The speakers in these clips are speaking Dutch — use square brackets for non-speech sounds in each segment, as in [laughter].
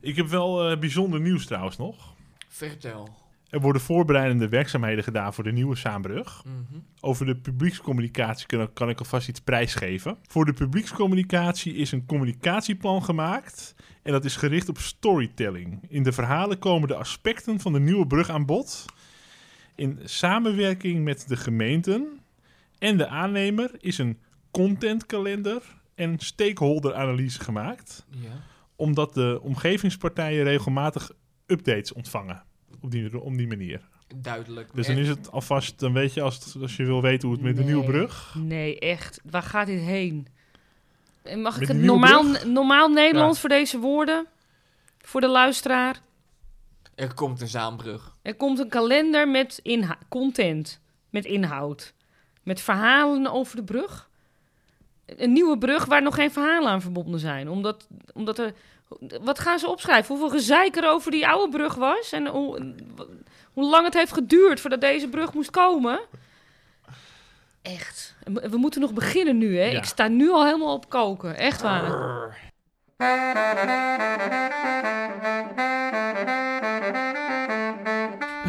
Ik heb wel eh, bijzonder nieuws trouwens nog. Vertel. Er worden voorbereidende werkzaamheden gedaan voor de nieuwe Saanbrug. Mhm. Over de publiekscommunicatie kan, kan ik alvast iets prijsgeven. Voor de publiekscommunicatie is een communicatieplan gemaakt. En dat is gericht op storytelling. In de verhalen komen de aspecten van de nieuwe brug aan bod. In samenwerking met de gemeenten en de aannemer is een contentkalender en stakeholder-analyse gemaakt. Ja. Omdat de omgevingspartijen regelmatig updates ontvangen. Op die, op die manier. Duidelijk. Dus dan is het alvast, dan weet je als, als je wil weten hoe het met de nieuwe Nee. brug. Nee, echt. Waar gaat dit heen? En Mag ik het normaal, brug? normaal Nederlands Ja. voor deze woorden? Voor de luisteraar. Er komt een zaanbrug. Er komt een kalender met content, met inhoud, met verhalen over de brug. Een nieuwe brug waar nog geen verhalen aan verbonden zijn. Omdat, omdat er. Wat gaan ze opschrijven? Hoeveel gezeik er over die oude brug was? En hoe, hoe lang het heeft geduurd voordat deze brug moest komen? Echt. We moeten nog beginnen nu, hè? Ja. Ik sta nu al helemaal op koken. Echt waar.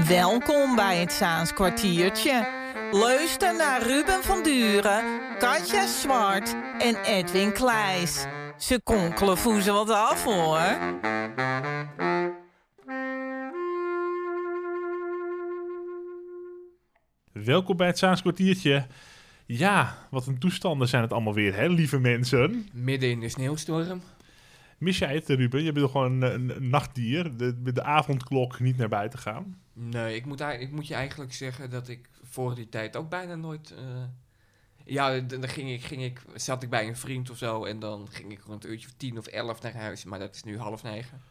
Welkom bij het Zaans kwartiertje. Luister naar Ruben van Duren, Katja Zwart en Edwin Kleis. Ze konkelen voezen wat af hoor. Welkom bij het Saans kwartiertje. Ja, wat een toestanden zijn het allemaal weer, hè, lieve mensen. Midden in de sneeuwstorm. Mis jij het, Ruben? Je bent toch gewoon een, een nachtdier. De, met de avondklok niet naar buiten gaan. Nee, ik moet, ik moet je eigenlijk zeggen dat ik voor die tijd ook bijna nooit... eh, ja, dan ging ik, ging ik, zat ik bij een vriend of zo en dan ging ik rond een uurtje of tien of elf naar huis. Maar dat is nu half negen.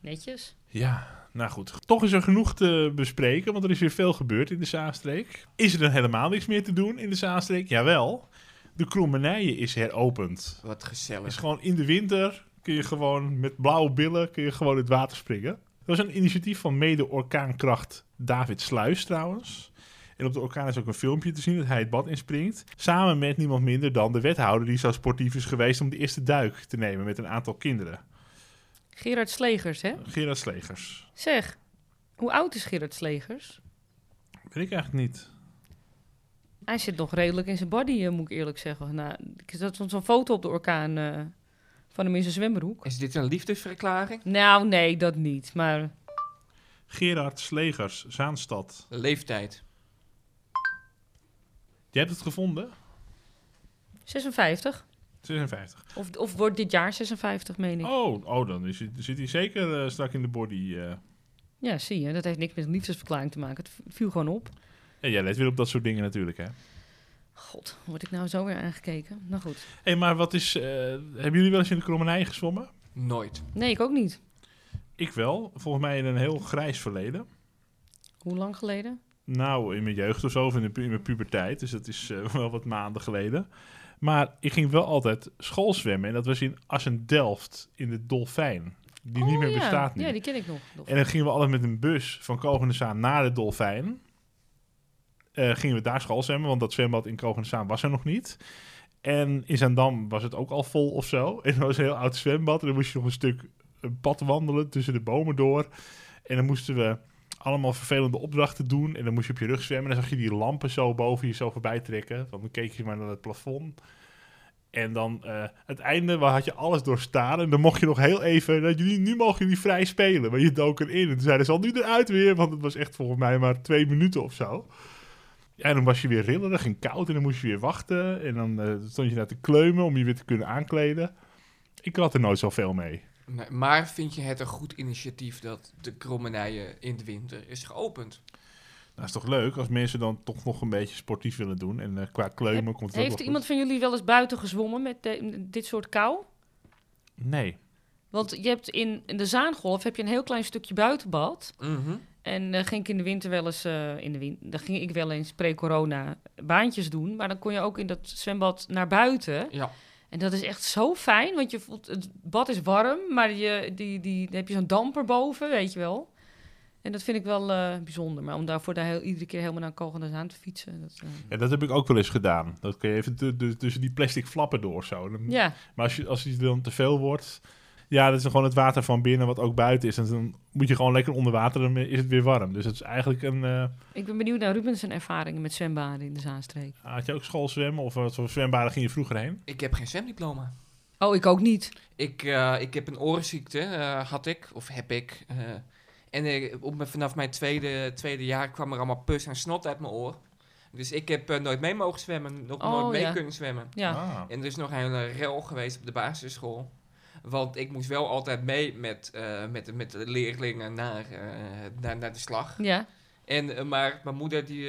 Netjes. Ja, nou goed. Toch is er genoeg te bespreken, want er is weer veel gebeurd in de Zaanstreek. Is er dan helemaal niks meer te doen in de Zaanstreek? Jawel. De Krommenijen is heropend. Wat is gezellig. gewoon in de winter kun je gewoon met blauwe billen kun je gewoon in het water springen. Dat was een initiatief van mede-orkaankracht David Sluis trouwens. En op de orkaan is ook een filmpje te zien dat hij het bad inspringt. Samen met niemand minder dan de wethouder die zo sportief is geweest om de eerste duik te nemen met een aantal kinderen. Gerard Slegers, hè? Gerard Slegers. Zeg, hoe oud is Gerard Slegers? Ben ik eigenlijk niet. Hij zit nog redelijk in zijn body, eh, moet ik eerlijk zeggen. Nou, ik zat zo'n foto op de orkaan eh, van hem in zijn zwembroek. Is dit een liefdesverklaring? Nou, nee, dat niet. Maar Gerard Slegers, Zaanstad. Leeftijd. Je hebt het gevonden? 56. 56. Of, of wordt dit jaar 56, meen ik. Oh, oh dan is, het- zit hij zeker eh, strak in de body. eh. Ja, zie je. Dat heeft niks met een liefdesverklaring te maken. Het viel gewoon op. Ja, jij let weer op dat soort dingen natuurlijk, hè? God, word ik nou zo weer aangekeken? Nou goed. Hé, hey, maar wat is... eh, hebben jullie wel eens in de Krommenij gezwommen? Nooit. Nee, ik ook niet. Ik wel. Volgens mij in een heel grijs verleden. Hoe lang geleden? Nou, in mijn jeugd of zo, of in, de pu- in mijn puberteit. Dus dat is eh, [laughs] wel wat maanden geleden. Maar ik ging wel altijd schoolzwemmen. En dat was in Assen-Delft, in de Dolfijn. Die niet Oh, meer ja. bestaat nu. Ja, die ken ik nog. En dan gingen we altijd met een bus van Kogenensaan naar de Dolfijn. Eh, gingen we daar schoolzwemmen, want dat zwembad in Kogenensaan was er nog niet. En in Zaandam was het ook al vol of zo. [laughs] En dat was een heel oud zwembad. En dan moest je nog een stuk een pad wandelen tussen de bomen door. En dan moesten we allemaal vervelende opdrachten doen. En dan moest je op je rug zwemmen. En dan zag je die lampen zo boven je zo voorbij trekken. Dan keek je maar naar het plafond. En dan eh, het einde waar had je alles doorstaan. En dan mocht je nog heel even. Dat jullie, nu mogen jullie vrij spelen. Maar je dook erin. En toen zeiden ze al nu eruit weer. Want het was echt volgens mij maar twee minuten of zo. Ja, en dan was je weer rillerig en koud. En dan moest je weer wachten. En dan eh, stond je daar te kleumen om je weer te kunnen aankleden. Ik had er nooit zoveel mee. Nee, maar vind je het een goed initiatief dat de krommenijen in de winter is geopend? Nou, is toch leuk als mensen dan toch nog een beetje sportief willen doen. En eh, qua kleumen komt het ook Heeft wel iemand van jullie wel eens buiten gezwommen met de- dit soort kou? Nee. Want je hebt in, in de Zaangolf heb je een heel klein stukje buitenbad. Mhm. En dan ging ik in de winter wel eens, eh, in de win dan ging ik wel eens pre-corona baantjes doen. Maar dan kon je ook in dat zwembad naar buiten. Ja. En dat is echt zo fijn, want je voelt, het bad is warm, maar je, die, die, dan heb je zo'n damper boven, weet je wel. En dat vind ik wel eh, bijzonder. Maar om daarvoor daar heel, iedere keer helemaal naar Kogelens aan te fietsen. Dat, eh, Ja, dat heb ik ook wel eens gedaan. Dat kun je even tu- tu- tussen die plastic flappen door zo. Dan- ja, Maar als, je, als het dan te veel wordt... Ja, dat is gewoon het water van binnen wat ook buiten is. En dan moet je gewoon lekker onder water, dan is het weer warm. Dus het is eigenlijk een... eh, Ik ben benieuwd naar Ruben zijn ervaringen met zwembaden in de Zaanstreek. had je ook schoolzwemmen? Of wat voor zwembaden ging je vroeger heen? Ik heb geen zwemdiploma. Oh, ik ook niet. Ik, eh, ik heb een oorziekte, eh, had ik, of heb ik. eh, en eh, op, mijn- vanaf mijn tweede, tweede jaar kwam er allemaal pus en snot uit mijn oor. Dus ik heb eh, nooit mee mogen zwemmen, nog Oh, nooit mee ja. kunnen zwemmen. Ja. Ah. En er is nog een hele rel geweest op de basisschool. Want ik moest wel altijd mee met, eh, met, met de leerlingen naar, eh, naar, naar de slag. Ja. En, eh, maar mijn moeder, die,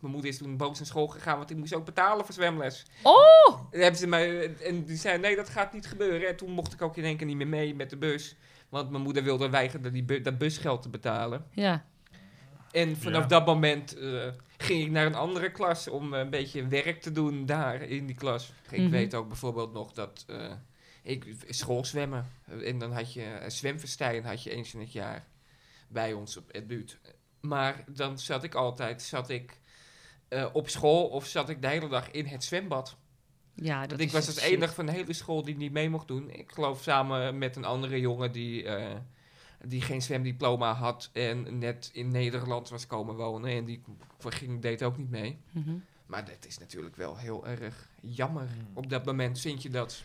mijn moeder is toen boos naar school gegaan, want ik moest ook betalen voor zwemles. Oh! En, hebben ze mij, en die zei, nee, dat gaat niet gebeuren. En toen mocht ik ook in één keer niet meer mee met de bus. Want mijn moeder wilde weigeren die bu- dat busgeld te betalen. Ja. En vanaf Ja. dat moment eh, ging ik naar een andere klas om een beetje werk te doen daar in die klas. Ik Mhm. weet ook bijvoorbeeld nog dat eh, ik schoolzwemmen. eh, En dan had je een zwemfestijn had je eens in het jaar bij ons op het buurt. Maar dan zat ik altijd zat ik, eh, op school of zat ik de hele dag in het zwembad. Ja, dat Want ik was shit. enige van de hele school die niet mee mocht doen. Ik geloof samen met een andere jongen die, eh, die geen zwemdiploma had en net in Nederland was komen wonen. En die ging, deed ook niet mee. Mhm. Maar dat is natuurlijk wel heel erg jammer. Op dat moment vind je dat.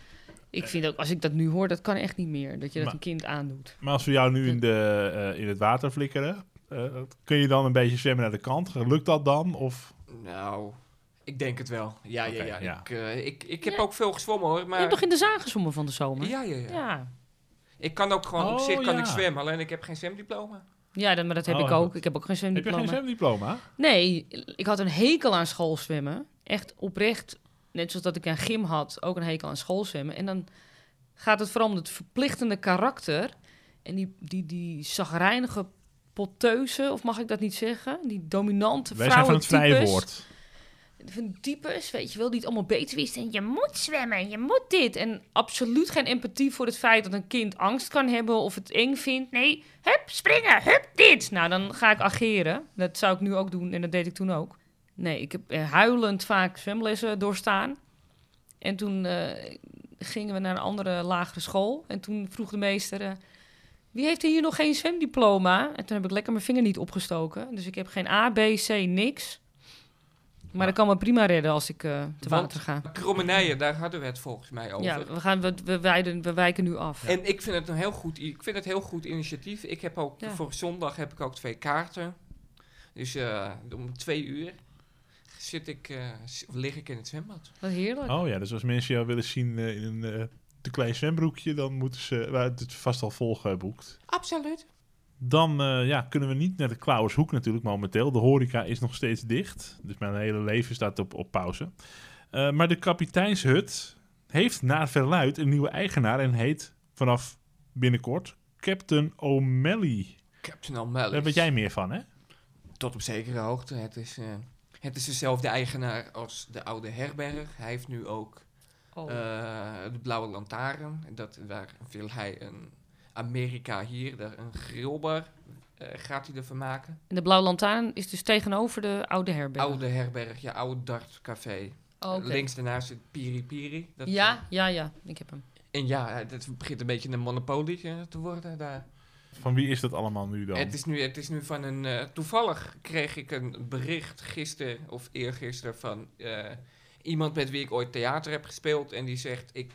Ik vind ook, als ik dat nu hoor, dat kan echt niet meer. Dat je dat Maar- een kind aandoet. Maar als we jou nu in, de, eh, in het water flikkeren, eh, kun je dan een beetje zwemmen naar de kant? Lukt dat dan? Of Nou, ik denk het wel. Ja, ja, ja. ja. Ik, eh, ik, ik heb Ja. ook veel gezwommen hoor. Je Maar hebt toch in de zaan gezwommen van de zomer? ja, ja, ja, Ja. Ik kan ook gewoon op Oh, zich kan ja. ik zwemmen, alleen ik heb geen zwemdiploma. Ja, dat, maar dat heb Oh, ik ook. Ik heb ook geen heb je zwemdiploma. geen zwemdiploma? Nee, ik had een hekel aan schoolzwemmen. Echt oprecht. Net zoals dat ik aan gym had, ook een hekel aan schoolzwemmen. En dan gaat het vooral om het verplichtende karakter. En die, die, die zagrijnige potteuze, of mag ik dat niet zeggen? Die dominante Wij zijn van het vrije woord. Van types, weet je wel, die het allemaal beter wisten. En je moet zwemmen, je moet dit. En absoluut geen empathie voor het feit dat een kind angst kan hebben of het eng vindt. Nee, hup, springen, hup, dit. Nou, dan ga ik ageren. Dat zou ik nu ook doen en dat deed ik toen ook. Nee, ik heb eh, huilend vaak zwemlessen doorstaan. En toen eh, gingen we naar een andere lagere school. En toen vroeg de meester... eh, wie heeft hier nog geen zwemdiploma? En toen heb ik lekker mijn vinger niet opgestoken. Dus ik heb geen A, B, C, niks. Maar dat kan me prima redden als ik eh, te Want- water ga. Krommenijen, daar hadden we het volgens mij over. Ja, we, gaan, we, we, wijden, we wijken nu af. En ik vind het een heel goed, ik vind het heel goed initiatief. Ik heb ook Ja. voor zondag heb ik ook twee kaarten. Dus om twee uur zit ik, eh, lig ik in het zwembad. Wat heerlijk. Oh ja, dus als mensen jou willen zien eh, in een eh, te klein zwembroekje, dan moeten ze, waar het is vast al volgeboekt. Absoluut. Dan eh, ja, kunnen we niet naar de Klauwershoek natuurlijk momenteel. De horeca is nog steeds dicht. Dus mijn hele leven staat op, op pauze. Eh, maar de kapiteinshut heeft naar verluid een nieuwe eigenaar en heet vanaf binnenkort Captain O'Malley. Captain O'Malley. Daar weet jij meer van, hè? Tot op zekere hoogte. Het is, eh, het is dezelfde eigenaar als de oude herberg. Hij heeft nu ook Oh. eh, de Blauwe Lantaarn. Dat, daar wil hij een Amerika hier, daar een grillbar eh, gaat hij ervan maken. En de Blauwe Lantaarn is dus tegenover de oude herberg. Oude herberg, ja, oude dartcafé. Oh, oké. Links daarnaast zit Piri Piri. Dat, Ja, ja, ja. Ik heb hem. En ja, het begint een beetje een monopolie eh, te worden daar. Van wie is dat allemaal nu dan? Het is nu, het is nu van een... eh, toevallig kreeg ik een bericht gisteren of eergisteren van eh, iemand met wie ik ooit theater heb gespeeld. En die zegt, ik,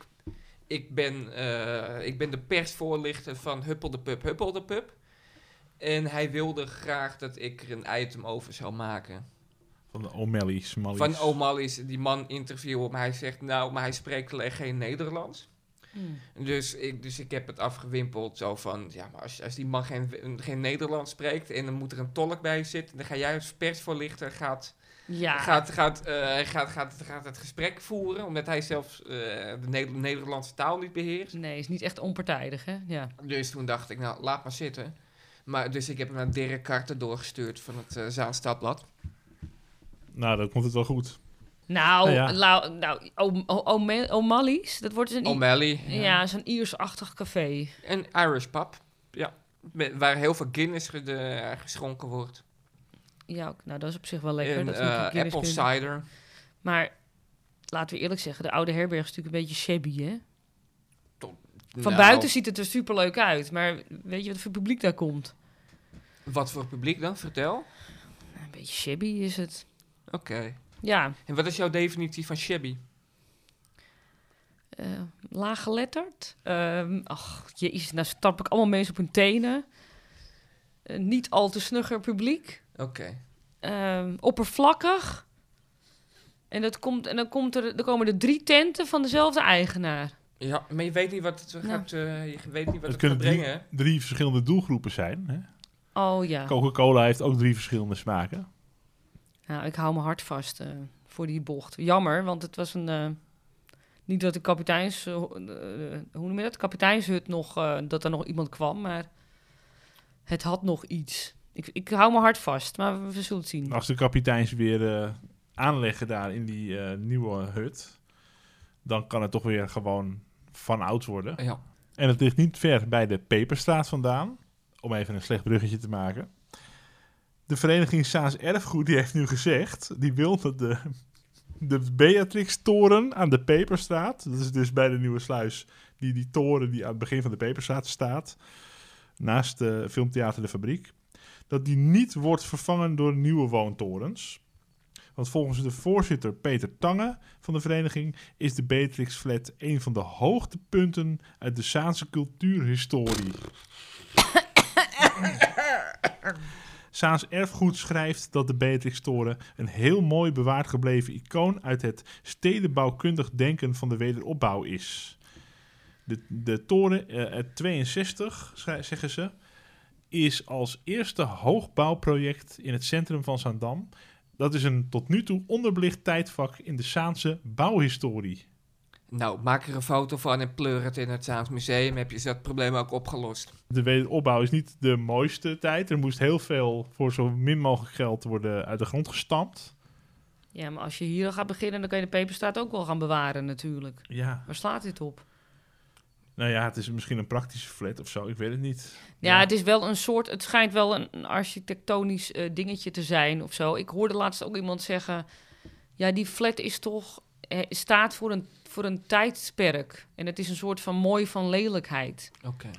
ik, ben, eh, ik ben de persvoorlichter van Huppel de Pub, Huppel de Pub. En hij wilde graag dat ik er een item over zou maken. Van de O'Malley's. Van O'Malley's, die man interviewen, maar hij zegt, nou, maar hij spreekt alleen geen Nederlands. Hmm. Dus ik, dus ik heb het afgewimpeld zo van, ja, maar als, als die man geen, geen Nederlands spreekt en dan moet er een tolk bij zitten, dan ga jij als persvoorlichter gaat, Ja. gaat, gaat, eh, gaat, gaat, gaat het gesprek voeren, omdat hij zelfs eh, de Ne- Nederlandse taal niet beheerst. Nee, is niet echt onpartijdig, hè? Ja. Dus toen dacht ik, nou, laat maar zitten. Maar, dus ik heb hem naar Dirk Karten doorgestuurd van het uh, Zaanstadblad. Nou, dan komt het wel goed. Nou, Nou ja. nou O'Malley's, dat wordt een... O'Malley. ja, zo'n Iersachtig café. En Irish pub. Ja. Waar heel veel Guinness geschonken wordt. Ja, ook- nou, dat is op zich wel lekker. en dat Guinness apple kunnen- cider. Maar laten we eerlijk zeggen, de oude herberg is natuurlijk een beetje shabby, hè? Van Nou, buiten ziet het er superleuk uit. Maar weet je wat voor publiek daar komt? Wat voor publiek dan? Vertel. Een beetje shabby is het. Oké. Ja, En wat is jouw definitie van shabby? eh laaggeletterd. Ehm ach, jezus, nou stap ik allemaal mensen op hun tenen. Eh, niet al te snugger publiek. Oké. Ehm, oppervlakkig. En, dat komt, en dan, komt er, dan komen er drie tenten van dezelfde eigenaar. Ja, maar je weet niet wat het gaat, eh, je weet niet wat Het het, kunnen gaat drie, brengen. drie verschillende doelgroepen zijn. Hè? Oh ja. Coca-Cola heeft ook drie verschillende smaken. Nou, ik hou mijn hart vast eh, voor die bocht. Jammer, want het was een... eh, niet dat de kapiteins... eh, ho- hoe noem je dat? Kapiteinshut nog... eh, dat er nog iemand kwam, maar... Het had nog iets. Ik, ik hou mijn hart vast, maar we, we zullen het zien. Als de kapiteins weer eh, aanleggen daar in die eh, nieuwe hut, dan kan het toch weer gewoon van oud worden. Ja. En het ligt niet ver bij de Peperstraat vandaan, om even een slecht bruggetje te maken. De vereniging Saans Erfgoed die heeft nu gezegd, die wil dat de, de Beatrix-toren aan de Peperstraat, dat is dus bij de Nieuwe Sluis, die, die toren die aan het begin van de Peperstraat staat, naast de Filmtheater De Fabriek, dat die niet wordt vervangen door nieuwe woontorens. Want volgens de voorzitter Peter Tange van de vereniging is de Beatrix Flat een van de hoogtepunten uit de Saanse cultuurhistorie. Saans Erfgoed schrijft dat de Beatrix-toren een heel mooi bewaard gebleven icoon uit het stedenbouwkundig denken van de wederopbouw is. De, de toren eh, uit 62, schrij- zeggen ze, is als eerste hoogbouwproject in het centrum van Zaandam. Dat is een tot nu toe onderbelicht tijdvak in de Saanse bouwhistorie. Nou, maak er een foto van en pleur het in het Zaans Museum. Heb je dat probleem ook opgelost. De wederopbouw is niet de mooiste tijd. Er moest heel veel voor zo min mogelijk geld worden uit de grond gestampt. Ja, maar als je hier al gaat beginnen, dan kan je de peperstraat ook wel gaan bewaren natuurlijk. Ja, Waar slaat dit op? nou ja, het is misschien een praktische flat of zo. Ik weet het niet. Ja, het is wel een soort. Het schijnt wel een, een architectonisch eh, dingetje te zijn of zo. Ik hoorde laatst ook iemand zeggen. Ja, die flat is toch. Eh, staat voor een, voor een tijdsperk. En het is een soort van mooi van lelijkheid. Oké.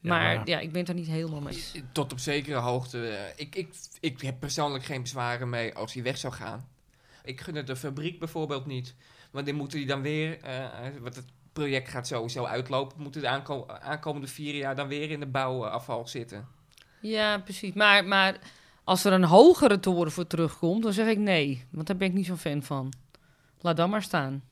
Maar maar- ja, ik ben het er niet helemaal mee. Tot op zekere hoogte. eh, Ik, ik, ik heb persoonlijk geen bezwaren mee als hij weg zou gaan. Ik gun het de fabriek bijvoorbeeld niet. Want dan moeten die dan weer, eh, want het project gaat sowieso uitlopen, moeten de aanko- aankomende vier jaar dan weer in de bouwafval zitten. Ja, precies. Maar, maar als er een hogere toren voor terugkomt, dan zeg ik nee. Want daar ben ik niet zo'n fan van. Laat dan maar staan.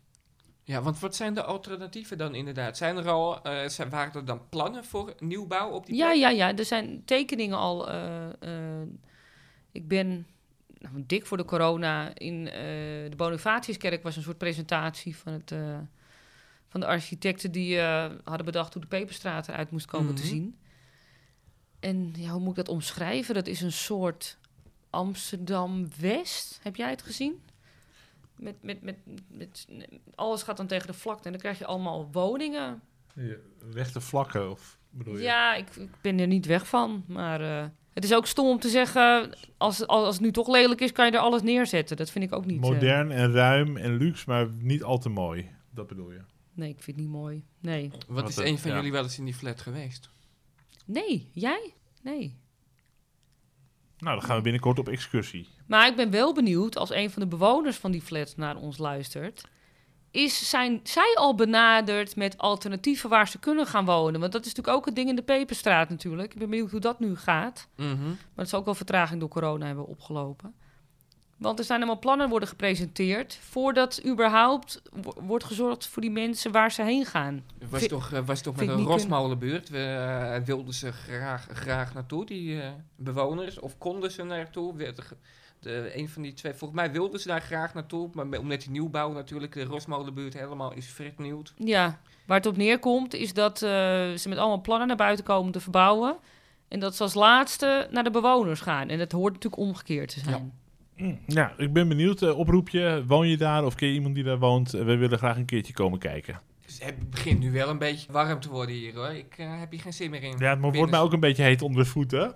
Ja, want wat zijn de alternatieven dan inderdaad? Zijn er al, eh, zijn, waren er dan plannen voor nieuwbouw op die Ja, plek? ja, ja. Er zijn tekeningen al. eh, eh, ik ben nou, dik voor de corona in de Bonifatiuskerk was een soort presentatie van, het, van de architecten die hadden bedacht hoe de Peperstraat eruit moest komen te Mhm. zien. En ja, hoe moet ik dat omschrijven? Dat is een soort Amsterdam-West. Heb jij het gezien? Met, met, met, met, alles gaat dan tegen de vlakte en dan krijg je allemaal woningen. Rechte vlakken, of bedoel je? Ja, ik, ik ben er niet weg van. Maar eh, het is ook stom om te zeggen... Als, als, als het nu toch lelijk is, kan je er alles neerzetten. Dat vind ik ook niet... eh, Modern en ruim en luxe, maar niet al te mooi. Dat bedoel je. nee, ik vind het niet mooi. Nee. Wat Wat is het- een van ja. jullie wel eens in die flat geweest? Nee, jij? Nee. Nou, dan gaan we binnenkort op excursie. Maar ik ben wel benieuwd, als een van de bewoners van die flat naar ons luistert... Is, zijn zij al benaderd met alternatieven waar ze kunnen gaan wonen? Want dat is natuurlijk ook een ding in de Peperstraat natuurlijk. Ik ben benieuwd hoe dat nu gaat. Mhm. Maar het zal ook wel vertraging door corona hebben opgelopen. Want er zijn allemaal plannen worden gepresenteerd... voordat überhaupt wo- wordt gezorgd voor die mensen waar ze heen gaan. Het was toch, eh, was toch met een rosmolenbuurt. We, eh, wilden ze graag, graag naartoe, die eh, bewoners? Of konden ze naartoe? De, de, een van die twee, volgens mij wilden ze daar graag naartoe. Maar omdat die nieuwbouw natuurlijk, de rosmolenbuurt helemaal is vernieuwd. Ja, waar het op neerkomt is dat ze met allemaal plannen naar buiten komen te verbouwen... en dat ze als laatste naar de bewoners gaan. En dat hoort natuurlijk omgekeerd te zijn. Mm, Ja, ik ben benieuwd. eh, oproepje, woon je daar of ken je iemand die daar woont? Eh, we willen graag een keertje komen kijken. Dus het begint nu wel een beetje warm te worden hier hoor. Ik eh, heb hier geen zin meer in. Ja, het wordt mij ook een beetje heet onder de voeten.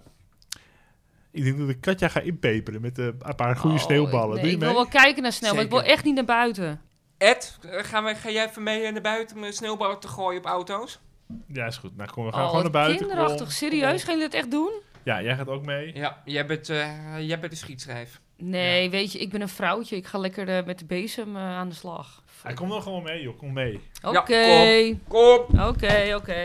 Ik denk dat ik Katja ga inpeperen met een paar goede Oh, sneeuwballen. nee, Doe je ik wil mee? wel kijken naar snel, maar ik wil echt niet naar buiten. Ed, gaan we, ga jij even mee naar buiten om sneeuwballen te gooien op auto's? Ja, is goed. Nou, kom, we gaan Oh, gewoon naar buiten. kinderachtig. Kom. Serieus? Gaan jullie dat echt doen? Ja, jij gaat ook mee. Ja, jij bent, eh, jij bent de schietschrijf. Nee, weet je, ik ben een vrouwtje. Ik ga lekker eh, met de bezem eh, aan de slag. Hij komt nog gewoon mee, joh. Kom mee. Oké, Ja, kom. Kom! oké, oké.